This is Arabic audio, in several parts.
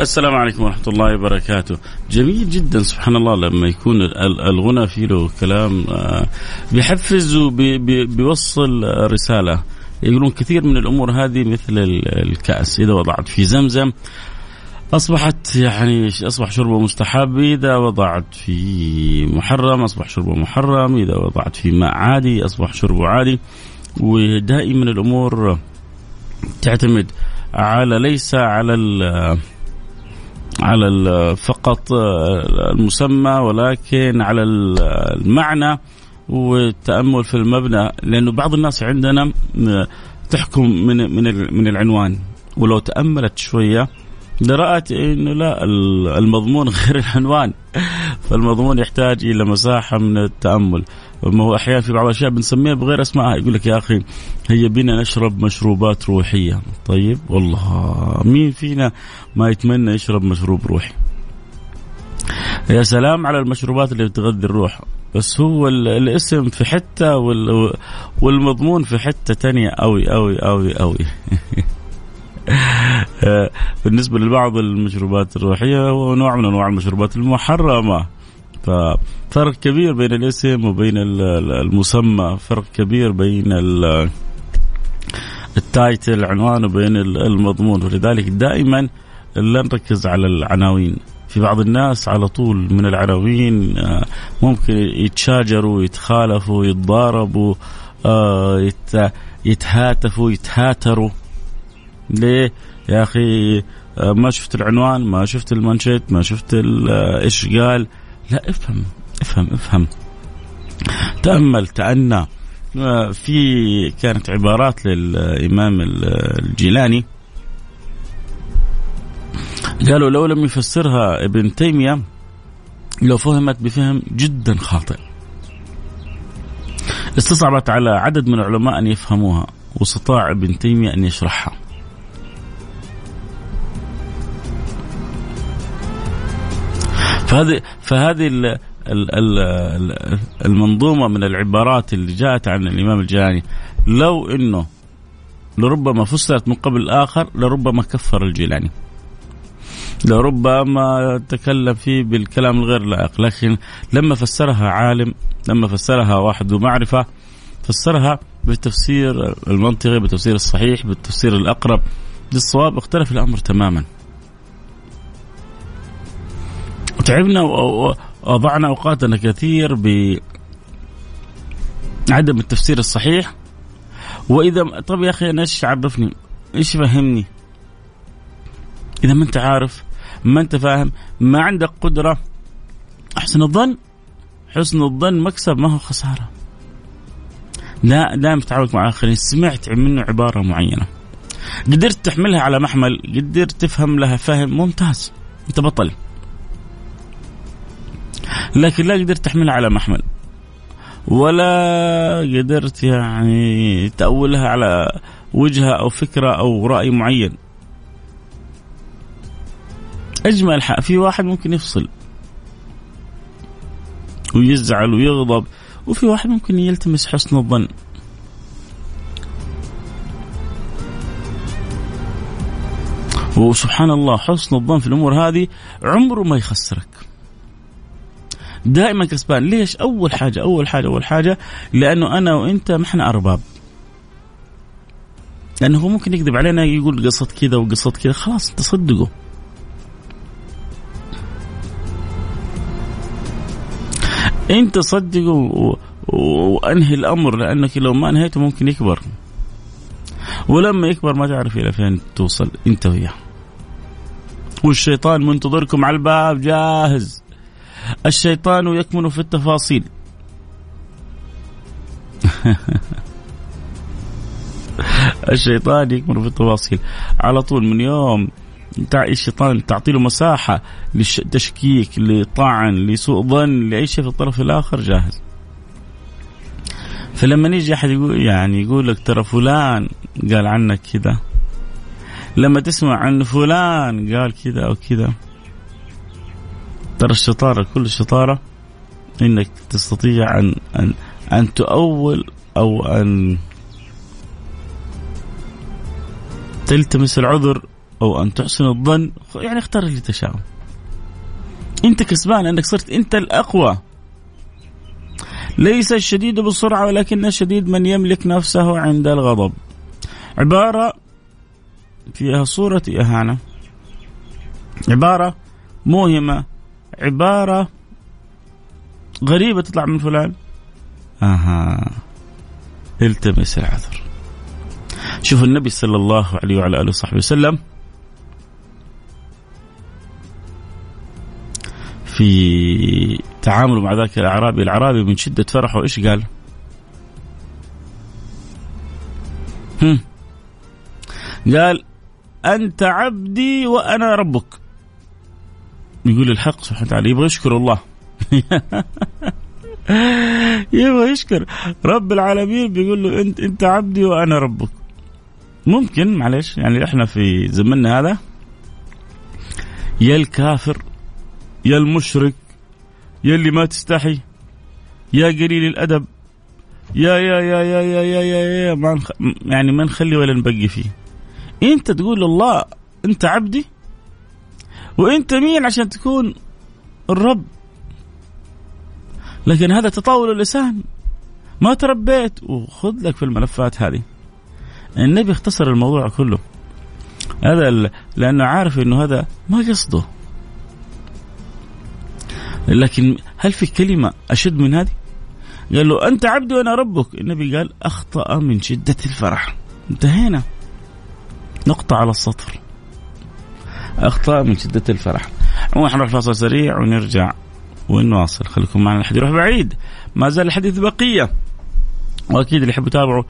السلام عليكم ورحمة الله وبركاته. جميل جدا سبحان الله لما يكون الغنى فيه له كلام آه، بيحفز وبيوصل رسالة. يقولون كثير من الأمور هذه مثل الكأس. إذا وضعت في زمزم أصبحت يعني أصبح شربة مستحب. إذا وضعت في محرم أصبح شربة محرم. إذا وضعت في ماء عادي أصبح شربة عادي. ودائما الأمور تعتمد على ليس على على فقط المسمى ولكن على المعنى والتأمل في المبنى. لأنه بعض الناس عندنا تحكم من من من العنوان. ولو تأملت شوية لرأت انه لا المضمون غير العنوان. فالمضمون يحتاج إلى مساحة من التأمل. ما هو أحيانا في بعض الأشياء بنسميها بغير اسمائها يقول لك يا أخي هيا بنا نشرب مشروبات روحية. طيب والله مين فينا ما يتمنى يشرب مشروب روحي؟ يا سلام على المشروبات اللي بتغذي الروح. بس هو الاسم في حتة والمضمون في حتة تانية. أوي أوي أوي أوي. بالنسبة لبعض المشروبات الروحية هو نوع من أنواع المشروبات المحرمة. ففرق كبير بين الاسم وبين المسمى فرق كبير بين ال title العنوان وبين المضمون. ولذلك دائما لا نركز على العناوين. في بعض الناس على طول من العناوين آه، ممكن يتشاجروا يتخالفوا يتضاربوا آه، يتهاتفوا يتهاتروا. ليه؟ يا أخي آه، ما شفت العنوان ما شفت المانشيت ما شفت إيش قال. لا افهم افهم افهم. تأمل تأنى في كانت عبارات للإمام الجيلاني. قالوا لو لم يفسرها ابن تيمية لو فهمت بفهم جدا خاطئ. استصعبت على عدد من العلماء أن يفهموها واستطاع ابن تيمية أن يشرحها. فهذه فهذه المنظومة من العبارات اللي جاءت عن الإمام الجيلاني لو إنه لربما فسرت من قبل اخر لربما كفر الجيلاني. لربما تكلم فيه بالكلام الغير لائق. لكن لما فسرها عالم لما فسرها واحد ذو معرفة فسرها بالتفسير المنطقي بالتفسير الصحيح بالتفسير الأقرب للصواب اختلف الأمر تماما. تعبنا وضعنا أوقاتنا كثير ب عدم التفسير الصحيح. وإذا طب يا أخي أنا إيش عرفني؟ إيش فهمني؟ إذا ما أنت عارف ما أنت فاهم ما عندك قدرة أحسن الظن حسن الظن مكسب ما هو خسارة. لا دائما تتعامل مع الآخرين. سمعت منه عبارة معينة. قدرت تحملها على محمل قدرت تفهم لها فهم ممتاز. أنت بطل. لكن لا قدرت تحملها على محمل. ولا قدرت يعني تأولها على وجهة أو فكرة أو رأي معين. أجمل حق في واحد ممكن يفصل. ويزعل ويغضب. وفي واحد ممكن يلتمس حسن الظن. وسبحان الله حسن الظن في الأمور هذه عمره ما يخسرك. دائما كسبان. ليش؟ أول حاجة أول حاجة أول حاجة لأنه أنا وأنت ما إحنا أرباب. لأنه هو ممكن يكذب علينا يقول قصة كذا وقصة كذا. خلاص أنت صدقه و... وأنهي الأمر لأنك لو ما أنهيته ممكن يكبر. ولما يكبر ما تعرف إلى فين توصل أنت وياه. والشيطان منتظركم على الباب جاهز. الشيطان يكمن في التفاصيل. الشيطان يكمن في التفاصيل. على طول من يوم الشيطان تعطي له مساحة للتشكيك لطعن لسوء ظن لأي شيء في الطرف الآخر جاهز. فلما يجي أحد يقول يعني يقول لك ترى فلان قال عنك كذا. لما تسمع عن فلان قال كذا أو كذا. ترى الشطارة كل الشطارة إنك تستطيع أن أن أن تؤول أو أن تلتمس العذر أو أن تحسن الظن. يعني اختار اللي تشاء أنت كسبان لانك صرت أنت الأقوى. ليس الشديد بالسرعة ولكن الشديد من يملك نفسه عند الغضب. عبارة فيها صورة إهانة. عبارة موهمة. عبارة غريبة تطلع من فلان. أها. التمس العذر. شوف النبي صلى الله عليه وعلى آله وصحبه وسلم في تعامله مع ذاك الأعرابي الاعرابي من شدة فرحه إيش قال؟ هم. قال أنت عبدي وأنا ربك. يقول الحق سبحانه وتعالى يبغى يشكر الله. يبغى يشكر. رب العالمين بيقول له انت أنت عبدي وأنا ربك. ممكن معلش يعني إحنا في زمننا هذا يا الكافر يا المشرك يا اللي ما تستحي يا قليل الأدب يا يا يا يا يا يا يا, يا ما. يعني ما نخلي ولا نبقي فيه. أنت تقول لله أنت عبدي؟ وانت مين عشان تكون الرب؟ لكن هذا تطاول اللسان. ما تربيت. وخذ لك في الملفات هذه. النبي اختصر الموضوع كله. هذا لأنه عارف إنه هذا ما قصده. لكن هل في كلمة أشد من هذه؟ قال له أنت عبدي وأنا ربك. النبي قال أخطأ من شدة الفرح. انتهينا. نقطة على السطر. أخطأ من شدة الفرح. عموما حنروح فاصل سريع ونرجع ونواصل. خليكم معنا الحديث يروح بعيد. ما زال الحديث بقية. وأكيد اللي يحبوا يتابعوا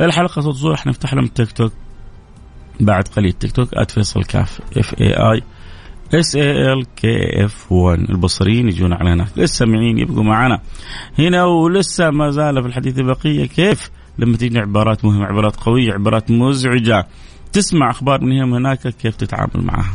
الحلقة صوت صوره حنفتح لهم تيك توك. بعد قليل تيك توك. @فيصل كاف F A I S A L K F 1 البصريين يجون على هناك. السامعين يبقوا معنا. هنا ولسه ما زال في الحديث بقية. كيف؟ لما تجينا عبارات مهمة عبارات قوية عبارات مزعجة. تسمع أخبار من هنا هناك. كيف تتعامل معها؟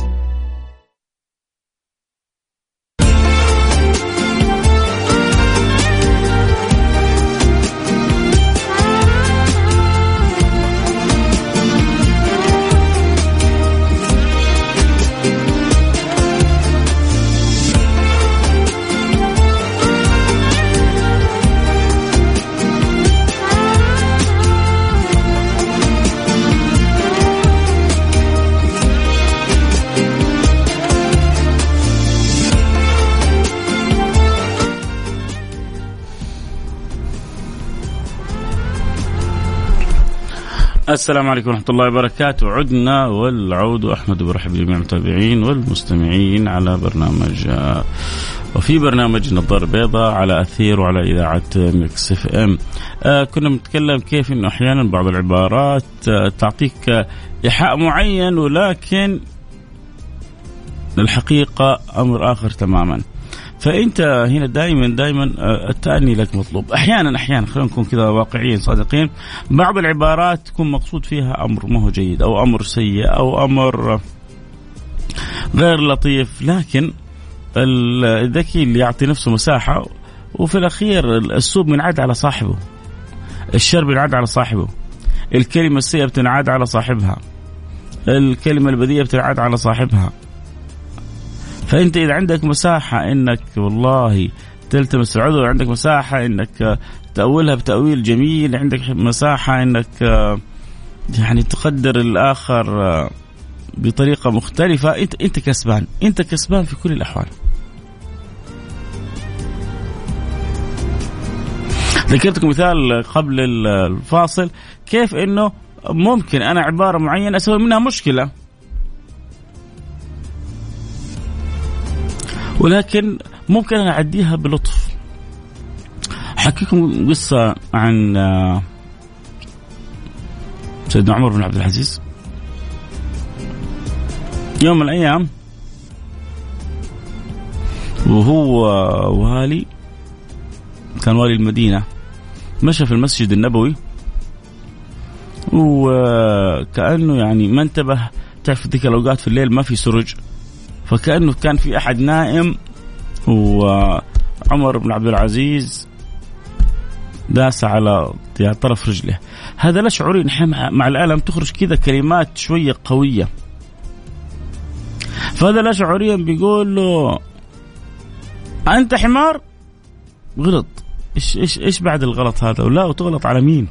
السلام عليكم ورحمة الله وبركاته. عدنا والعود أحمد برحب جميع المتابعين والمستمعين على برنامج وفي برنامج نظارة بيضاء على أثير وعلى إذاعة ميكس إف إم. آه كنا بنتكلم كيف أنه أحيانا بعض العبارات آه تعطيك إيحاء معين ولكن الحقيقة أمر آخر تماما. فأنت هنا دائما دائما آه، التأني لك مطلوب. أحيانا أحيانا خلينا نكون كذا واقعيين صادقين. بعض العبارات تكون مقصود فيها أمر ما هو جيد أو أمر سيء أو أمر غير لطيف. لكن الذكي اللي يعطي نفسه مساحة وفي الأخير السوء بينعاد على صاحبه. الشر بينعاد على صاحبه. الكلمة السيئة بتنعاد على صاحبها. الكلمة البذيئة بتنعاد على صاحبها. فأنت إذا عندك مساحة إنك والله تلتمس العذر عندك مساحة إنك تأولها بتأويل جميل عندك مساحة إنك يعني تقدر الآخر بطريقة مختلفة انت أنت كسبان أنت كسبان في كل الأحوال. ذكرتكم مثال قبل الفاصل كيف إنه ممكن أنا عبارة معينة أسوي منها مشكلة؟ ولكن ممكن أنا أعديها بلطف. أحكيكم قصة عن آه، سيدنا عمر بن عبد العزيز. يوم من الأيام وهو والي كان والي المدينة مشى في المسجد النبوي وكأنه يعني ما انتبه تعرف ذيك الأوقات في الليل ما في سرج. فكأنه كان في أحد نائم وعمر بن عبد العزيز داس على طرف رجله. هذا لا شعوري مع الألم تخرج كذا كلمات شوية قوية. فهذا لا شعوريا بيقول له أنت حمار؟ غلط. إيش إيش إيش بعد الغلط هذا؟ ولا وتغلط على مين؟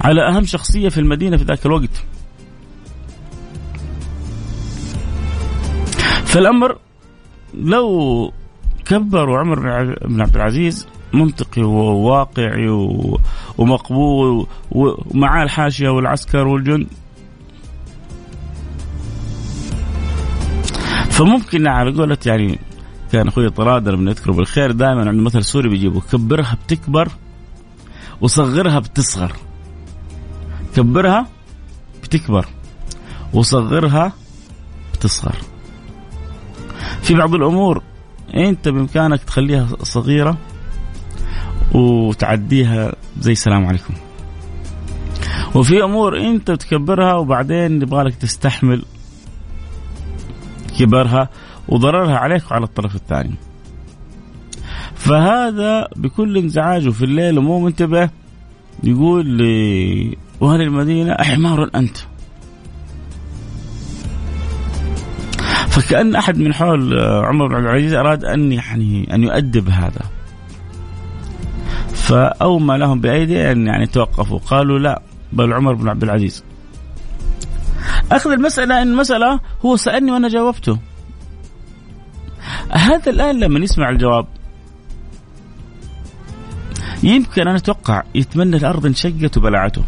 على أهم شخصية في المدينة في ذاك الوقت. فالأمر لو كبر عمر بن عبد العزيز منطقي وواقعي ومقبول ومعاه الحاشية والعسكر والجند. فممكن على قولة يعني كان أخوي طراد لما يذكره بالخير دائما عنده مثل سوري بيجيبه كبرها بتكبر وصغرها بتصغر. كبرها بتكبر وصغرها بتصغر. في بعض الأمور. أنت بإمكانك تخليها صغيرة وتعديها زي السلام عليكم. وفي أمور أنت تكبرها وبعدين يبغالك تستحمل كبرها وضررها عليك وعلى الطرف الثاني. فهذا بكل انزعاجه في الليل ومو منتبه يقول لأهل المدينة أحمار أنت. فكأن أحد من حول عمر بن عبد العزيز أراد أن يعني أن يؤدب هذا. فأومى لهم بأيدي أن يعني توقفوا. قالوا لا بل عمر بن عبد العزيز. أخذ المسألة أن المسألة هو سألني وأنا جاوبته. هذا الآن لما يسمع الجواب يمكن أنا أتوقع يتمنى الأرض انشقت وبلعته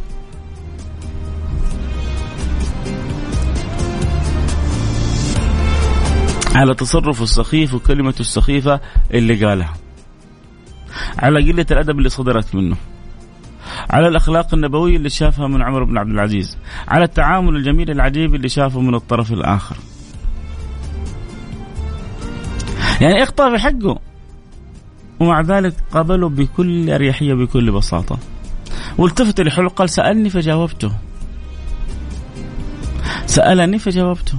على تصرفه السخيف وكلمته السخيفة اللي قالها. على قلة الأدب اللي صدرت منه. على الأخلاق النبوية اللي شافها من عمر بن عبد العزيز. على التعامل الجميل العجيب اللي شافه من الطرف الآخر. يعني اخطأ في حقه. ومع ذلك قابله بكل أريحية بكل بساطة. والتفت لحلو قال سألني فجاوبته. سألني فجاوبته.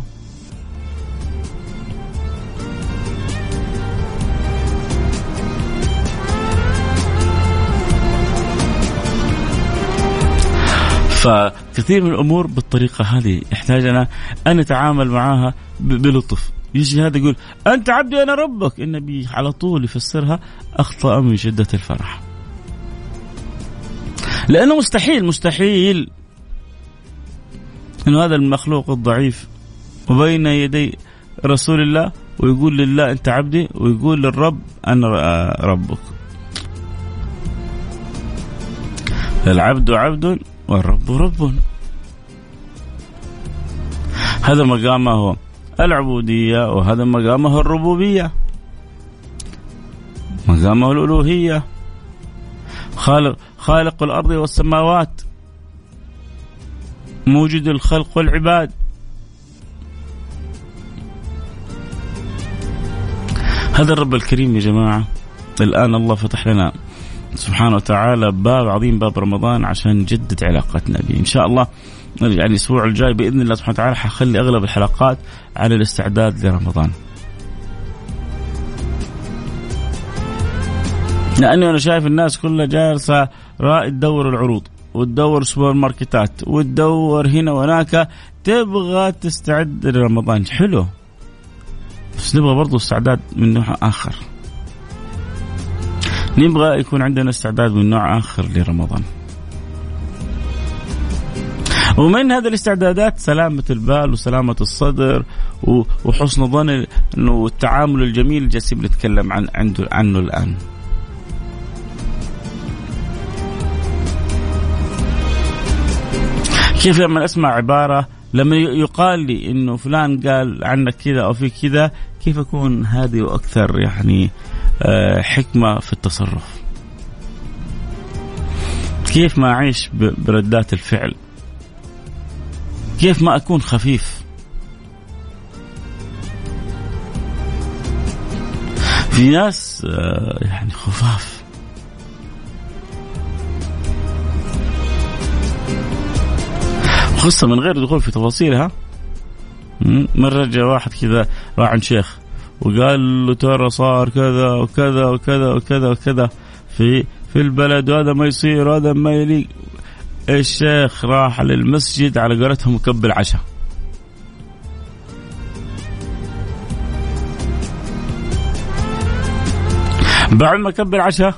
فكثير من الأمور بالطريقة هذه. يحتاجنا أن نتعامل معها بلطف. يجي هذا يقول أنت عبدي أنا ربك. النبي على طول يفسرها أخطأ من شدة الفرح. لأنه مستحيل مستحيل إنه هذا المخلوق الضعيف وبين يدي رسول الله ويقول لله أنت عبدي. ويقول للرب أنا ربك. العبد عبد والرب رب. هذا مقامه العبودية وهذا مقامه الربوبية. مقامه الألوهية. خالق خالق الأرض والسماوات. موجد الخلق والعباد. هذا الرب الكريم يا جماعة الآن الله فتح لنا سبحانه وتعالى باب عظيم باب رمضان عشان نجدد علاقتنا به إن شاء الله يعني الأسبوع الجاي بإذن الله سبحانه وتعالى حخلي أغلب الحلقات على الاستعداد لرمضان. لاني أنا شايف الناس كلها جالسة تدور العروض وتدور سوبر ماركتات وتدور هنا وهناك تبغى تستعد لرمضان. حلو. بس نبغى برضو استعداد من نوع آخر. نبغى يكون عندنا استعداد من نوع آخر لرمضان ومن هذه الاستعدادات سلامة البال وسلامة الصدر وحسن ظن إنه التعامل الجميل اللي جالسين نتكلم عن عنده عنه الآن. كيف لما أسمع عبارة لما يقال لي إنه فلان قال عنك كذا أو في كذا كيف أكون هادي وأكثر يعني آه، حكمة في التصرف؟ كيف ما أعيش بردات الفعل؟ كيف ما أكون خفيف؟ في ناس آه، يعني خفاف. قصة من غير دخول في تفاصيلها. مرة جاء واحد كذا راح عند شيخ وقال له ترى صار كذا وكذا وكذا وكذا وكذا في في البلد وهذا ما يصير وهذا ما يليق. الشيخ راح للمسجد على قولتهم مكبل عشاء بعد ما كبر عشاء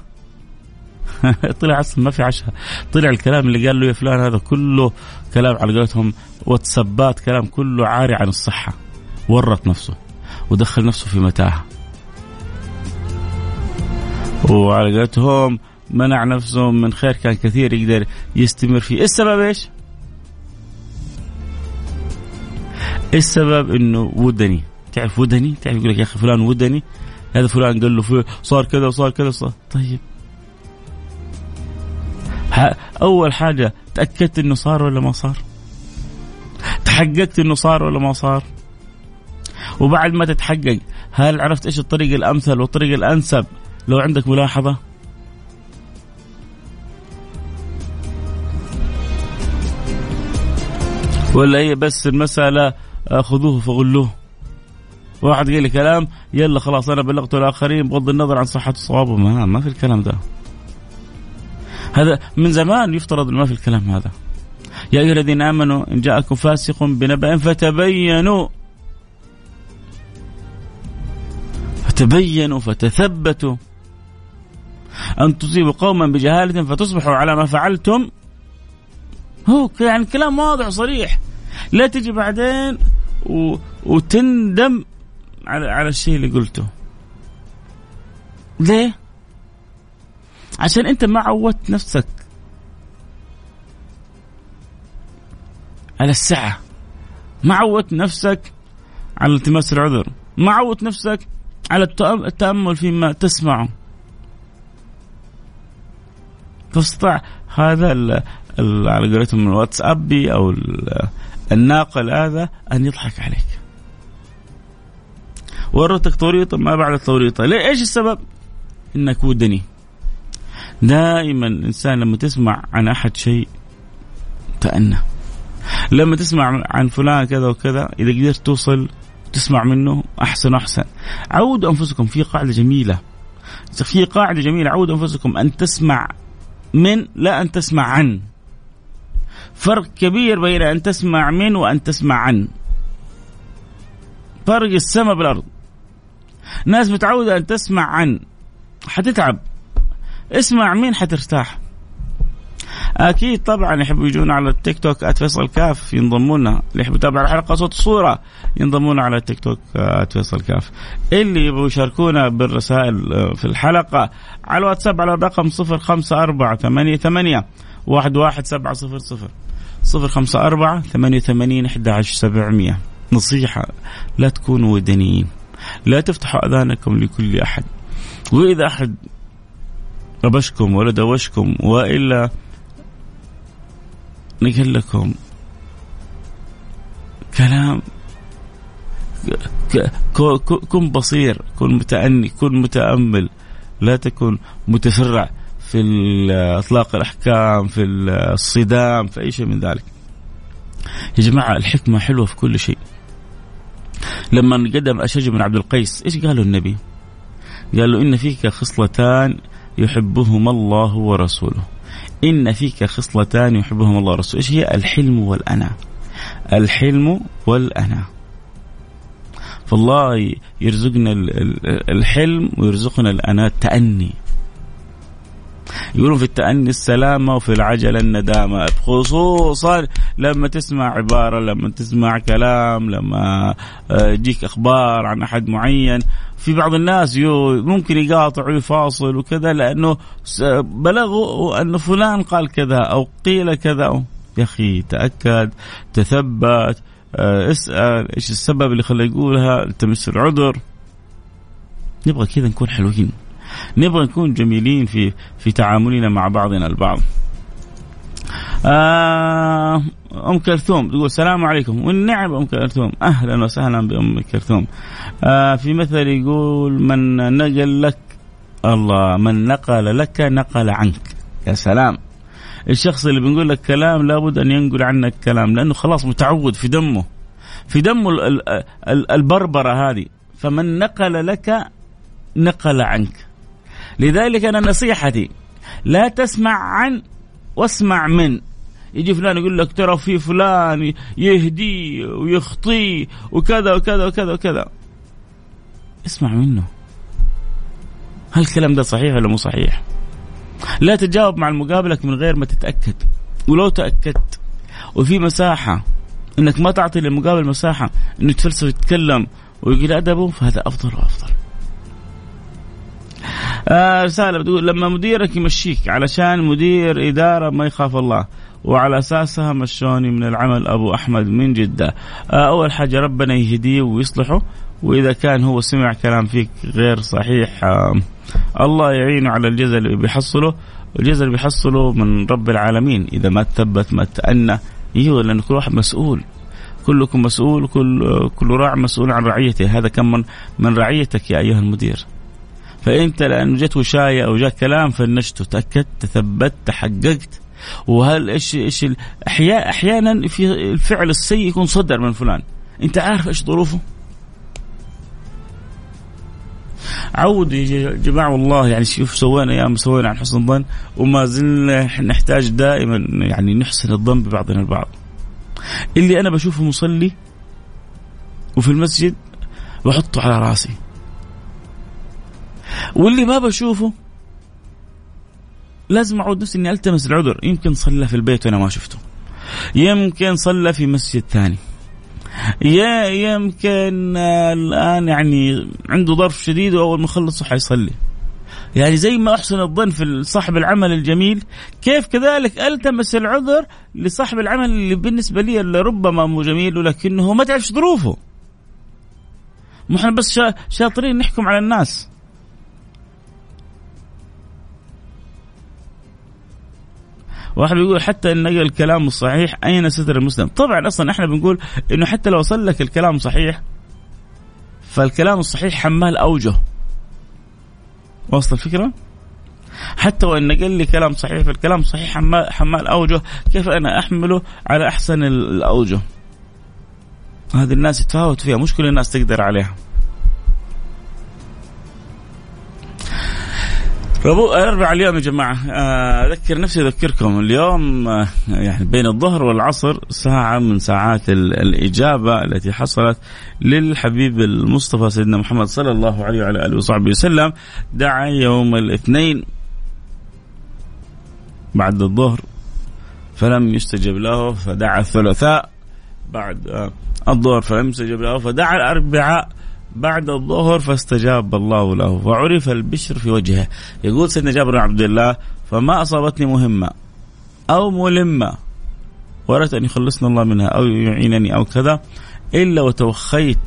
طلع أصلا ما في عشاء. طلع الكلام اللي قال له يا فلان هذا كله كلام على قولتهم واتسبات كلام كله عاري عن الصحة. ورط نفسه ودخل نفسه في متاهة. وعلى قولتهم منع نفسه من خير كان كثير يقدر يستمر فيه. السبب إيش؟ السبب؟ إنه ودني. تعرف ودني؟ تعرف يقول لك يا أخي فلان ودني هذا فلان قال له صار كذا وصار كذا صار طيب. أول حاجة تأكدت إنه صار ولا ما صار؟ تحققت إنه صار ولا ما صار؟ وبعد ما تتحقق هل عرفت إيش الطريق الأمثل والطريق الأنسب لو عندك ملاحظة؟ ولا هي بس المسألة خذوه فغلوه. واحد قال لي كلام يلا خلاص أنا بلغته الآخرين بغض النظر عن صحة صوابه ما ما في الكلام ده. هذا من زمان يفترض ما في الكلام هذا. يا أيها الذين آمنوا إن جاءكم فاسق بنبأ فتبينوا. فتبينوا فتثبتوا. أن تصيبوا قوما بجهالة فتصبحوا على ما فعلتم. هو يعني كلام واضح صريح لا تجي بعدين و... وتندم على على الشيء اللي قلته. ليه؟ عشان انت ما عودت نفسك على السعة ما عودت نفسك على التماس العذر. ما عودت نفسك على التأمل فيما تسمعه تستطيع هذا على قولتهم الواتسابي أو الناقل هذا أن يضحك عليك. ورتك توريطه ما بعد التوريطه ليه إيش السبب؟ إنك ودني. دائما الإنسان لما تسمع عن أحد شيء تأنى لما تسمع عن فلان كذا وكذا إذا قدرت توصل تسمع منه أحسن وأحسن. عودوا أنفسكم في قاعدة جميلة. في قاعدة جميلة عودوا أنفسكم أن تسمع من لا أن تسمع عن. فرق كبير بين أن تسمع من وأن تسمع عن. فرق السماء بالأرض. ناس متعوده أن تسمع عن. حتتعب. اسمع مين حترتاح؟ أكيد طبعا يحبوا يجون على التيك توك @فيصل كاف ينضمون لنا اللي يحب يتابع الحلقة صوت الصورة ينضمون على التيك توك @فيصل كاف. اللي يبغوا يشاركونا بالرسائل آه، في الحلقة على الواتساب على الرقم 05488 11700 054 88 11700 نصيحة لا تكونوا ودنيين لا تفتحوا أذانكم لكل أحد. وإذا أحد ربشكم ولا دوشكم وإلا نقول لكم كلام كن بصير كن متأني كن متأمل لا تكن متسرع في إطلاق الأحكام في الصدام في أي شيء من ذلك. يا جماعة الحكمة حلوة في كل شيء. لما قدم أشج بن عبد القيس إيش قالوا النبي؟ قال له إن فيك خصلتان يحبهما الله ورسوله. إن فيك خصلتان يحبهما الله ورسوله. إيش هي؟ الحلم والأنا الحلم والأنا فالله يرزقنا الحلم ويرزقنا الأنا التأني. يقولون في التأني السلامة وفي العجلة الندامة. خصوصا لما تسمع عبارة لما تسمع كلام لما آه، يجيك أخبار عن أحد معين. في بعض الناس ممكن يقاطع ويفاصل وكذا لأنه بلغوا أن فلان قال كذا أو قيل كذا. يا أخي تأكد تثبت آه، اسأل إيش السبب اللي خلاه يقولها؟ التمس العذر نبغى كذا نكون حلوين. نبغى نكون جميلين في في تعاملنا مع بعضنا البعض. آه أم كلثوم تقول السلام عليكم. والنعم أم كلثوم. أهلا وسهلا بأم كلثوم. آه في مثل يقول من نقل لك الله من نقل لك نقل عنك. يا سلام. الشخص اللي بنقول لك كلام لابد أن ينقل عنك كلام لأنه خلاص متعود في دمه. في دمه البربرة هذه. فمن نقل لك نقل عنك. لذلك أنا نصيحتي لا تسمع عن واسمع من. يجي فلان يقول لك ترى في فلان يهدي ويخطي وكذا وكذا وكذا وكذا. اسمع منه. هل الكلام ده صحيح ولا مو صحيح؟ لا تجاوب مع المقابلك من غير ما تتأكد. ولو تأكدت. وفي مساحة. إنك ما تعطي للمقابل مساحة إنه يتفلسف ويتكلم ويقول ادبه فهذا أفضل وأفضل. آه رسالة بتقول لما مديرك يمشيك علشان مدير إدارة ما يخاف الله وعلى أساسها مشوني من العمل أبو أحمد من جدة. آه أول حاجة ربنا يهديه ويصلحه وإذا كان هو سمع كلام فيك غير صحيح الله يعينه على الجزء اللي بيحصله. الجزء اللي بيحصله من رب العالمين إذا ما تثبت ما تأنى أيوه لأن كل واحد مسؤول. كلكم مسؤول كل كل راع مسؤول عن رعيته. هذا كم من من رعيتك يا أيها المدير. فأنت لأنه جت وشاية أو جاء كلام فنشته تاكدت تثبت تحققت وهل إيش إيش أحيانا أحيانا في الفعل السيء يكون صدر من فلان أنت عارف إيش ظروفه عود يا جماعة والله يعني شوف سوينا يا سوينا عن حسن الظن وما زلنا نحتاج دائما يعني نحسن الظن ببعضنا البعض. اللي أنا بشوفه مصلي وفي المسجد بحطه على رأسي. واللي ما بشوفه لازم أعود نفسي إني ألتمس العذر. يمكن صلى في البيت وأنا ما شفته. يمكن صلى في مسجد ثاني. يا يمكن الآن يعني عنده ظرف شديد وأول ما يخلص حيصلي يعني زي ما أحسن الظن في صاحب العمل الجميل كيف كذلك ألتمس العذر لصاحب العمل اللي بالنسبة لي اللي ربما مو جميل ولكنه ما تعرف ظروفه. مو إحنا بس شاطرين نحكم على الناس. واحد بيقول حتى إن نقل الكلام الصحيح أين ستر المسلم؟ طبعا أصلا إحنا بنقول إنه حتى لو وصل لك الكلام صحيح فالكلام الصحيح حمال أوجه. واصل الفكرة؟ حتى وإن نقل لي كلام صحيح فالكلام صحيح حمال, حمال أوجه، كيف أنا أحمله على أحسن الأوجه؟ هذه الناس يتفاوت فيها مش كل الناس تقدر عليها. الاربعاء اليوم يا جماعة. آه، أذكر نفسي أذكركم اليوم آه، يعني بين الظهر والعصر ساعة من ساعات الإجابة التي حصلت للحبيب المصطفى سيدنا محمد صلى الله عليه وعلى آله وصحبه وسلم. دعا يوم الاثنين بعد الظهر فلم يستجب له فدعا الثلاثاء بعد آه، الظهر فلم يستجب له فدعا الأربعاء بعد الظهر فاستجاب الله له وعرف البشر في وجهه. يقول سيدنا جابر بن عبد الله فما أصابتني مهمة أو ملمة وأردت أن يخلصنا الله منها أو يعينني أو كذا إلا وتوخيت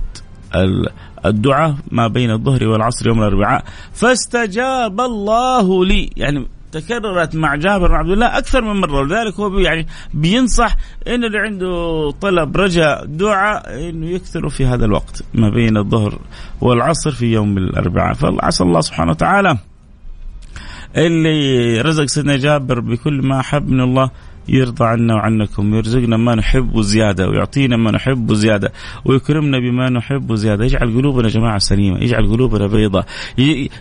الدعاء ما بين الظهر والعصر يوم الأربعاء فاستجاب الله لي. يعني تكررت مع جابر بن عبد الله أكثر من مرة ولذلك هو يعني بينصح إن اللي عنده طلب رجاء دعاء إنه يكثروا في هذا الوقت ما بين الظهر والعصر في يوم الأربعاء. فعسى الله سبحانه وتعالى اللي رزق سيدنا جابر بكل ما أحب من الله يرضى عنا وعنكم ويرزقنا ما نحب زيادة ويعطينا ما نحب زيادة ويكرمنا بما نحب زيادة يجعل قلوبنا جماعة سليمة يجعل قلوبنا بيضة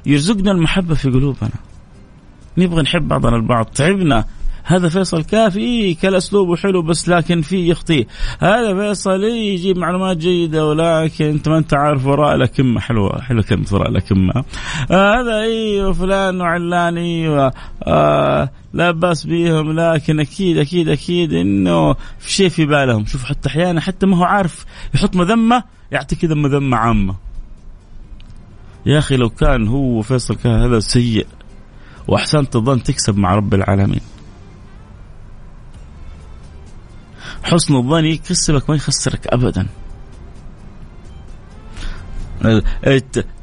يرزقنا المحبة في قلوبنا. نبغى نحب بعضنا البعض. تعبنا. هذا فيصل كافي كل اسلوبه حلو بس لكن فيه يخطيه هذا فيصل يجيب معلومات جيدة ولكن أنت ما أنت عارف وراء لكمه حلوة حلوة كلمة وراء لكمه آه هذا أيوه فلان وعلان أيوه آه لا بأس بيهم لكن أكيد أكيد أكيد إنه في شيء في بالهم. شوف حتى أحيانا حتى ما هو عارف يحط مذمة يعطي كذا مذمة عامة. يا أخي لو كان هو فيصل كان هذا سيء. وأحسنت الظن تكسب مع رب العالمين. حسن الظن يكسبك ما يخسرك ابدا.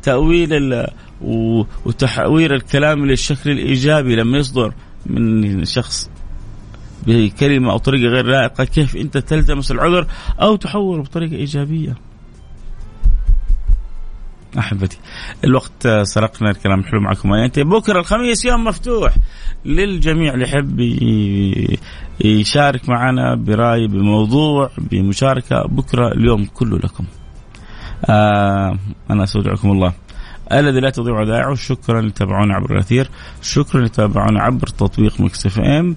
تأويل وتحوير الكلام للشكل الإيجابي لما يصدر من شخص بكلمة أو طريقة غير لائقة. كيف أنت تلتمس العذر أو تحوله بطريقة إيجابية؟ أحبتي. الوقت سرقنا الكلام. حلو معكم. ينتهي بكرة الخميس يوم مفتوح للجميع اللي يحب يشارك معنا برأي بموضوع بمشاركة. بكرة اليوم كله لكم. آه أنا أستودعكم الله. الذي لا تضيع ودائعه شكرا لتابعونا عبر الأثير. شكرا لتابعونا عبر تطبيق مكس إف إم.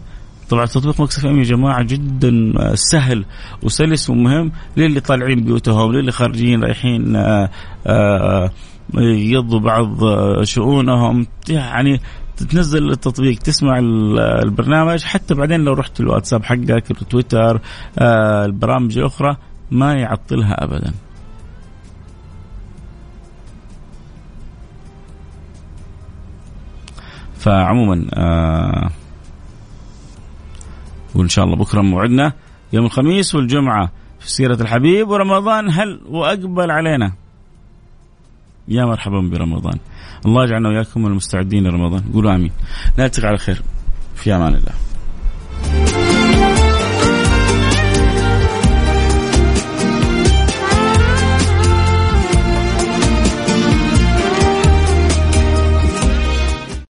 طبعا تطبيق مكس اف ام يا جماعة جدا سهل وسلس ومهم. للي طالعين بيوتهم للي خارجين رايحين آه، آه، يقضوا بعض شؤونهم. يعني تنزل التطبيق تسمع البرنامج. حتى بعدين لو رحت الواتساب حقك التويتر آه، البرامج الأخرى ما يعطلها ابدا. فعموما آه وإن شاء الله بكرة موعدنا يوم الخميس والجمعة في سيرة الحبيب ورمضان. هل وأقبل علينا؟ يا مرحبا برمضان. الله يجعلنا وإياكم المستعدين لرمضان. قولوا آمين. نلتقي على خير. في أمان الله.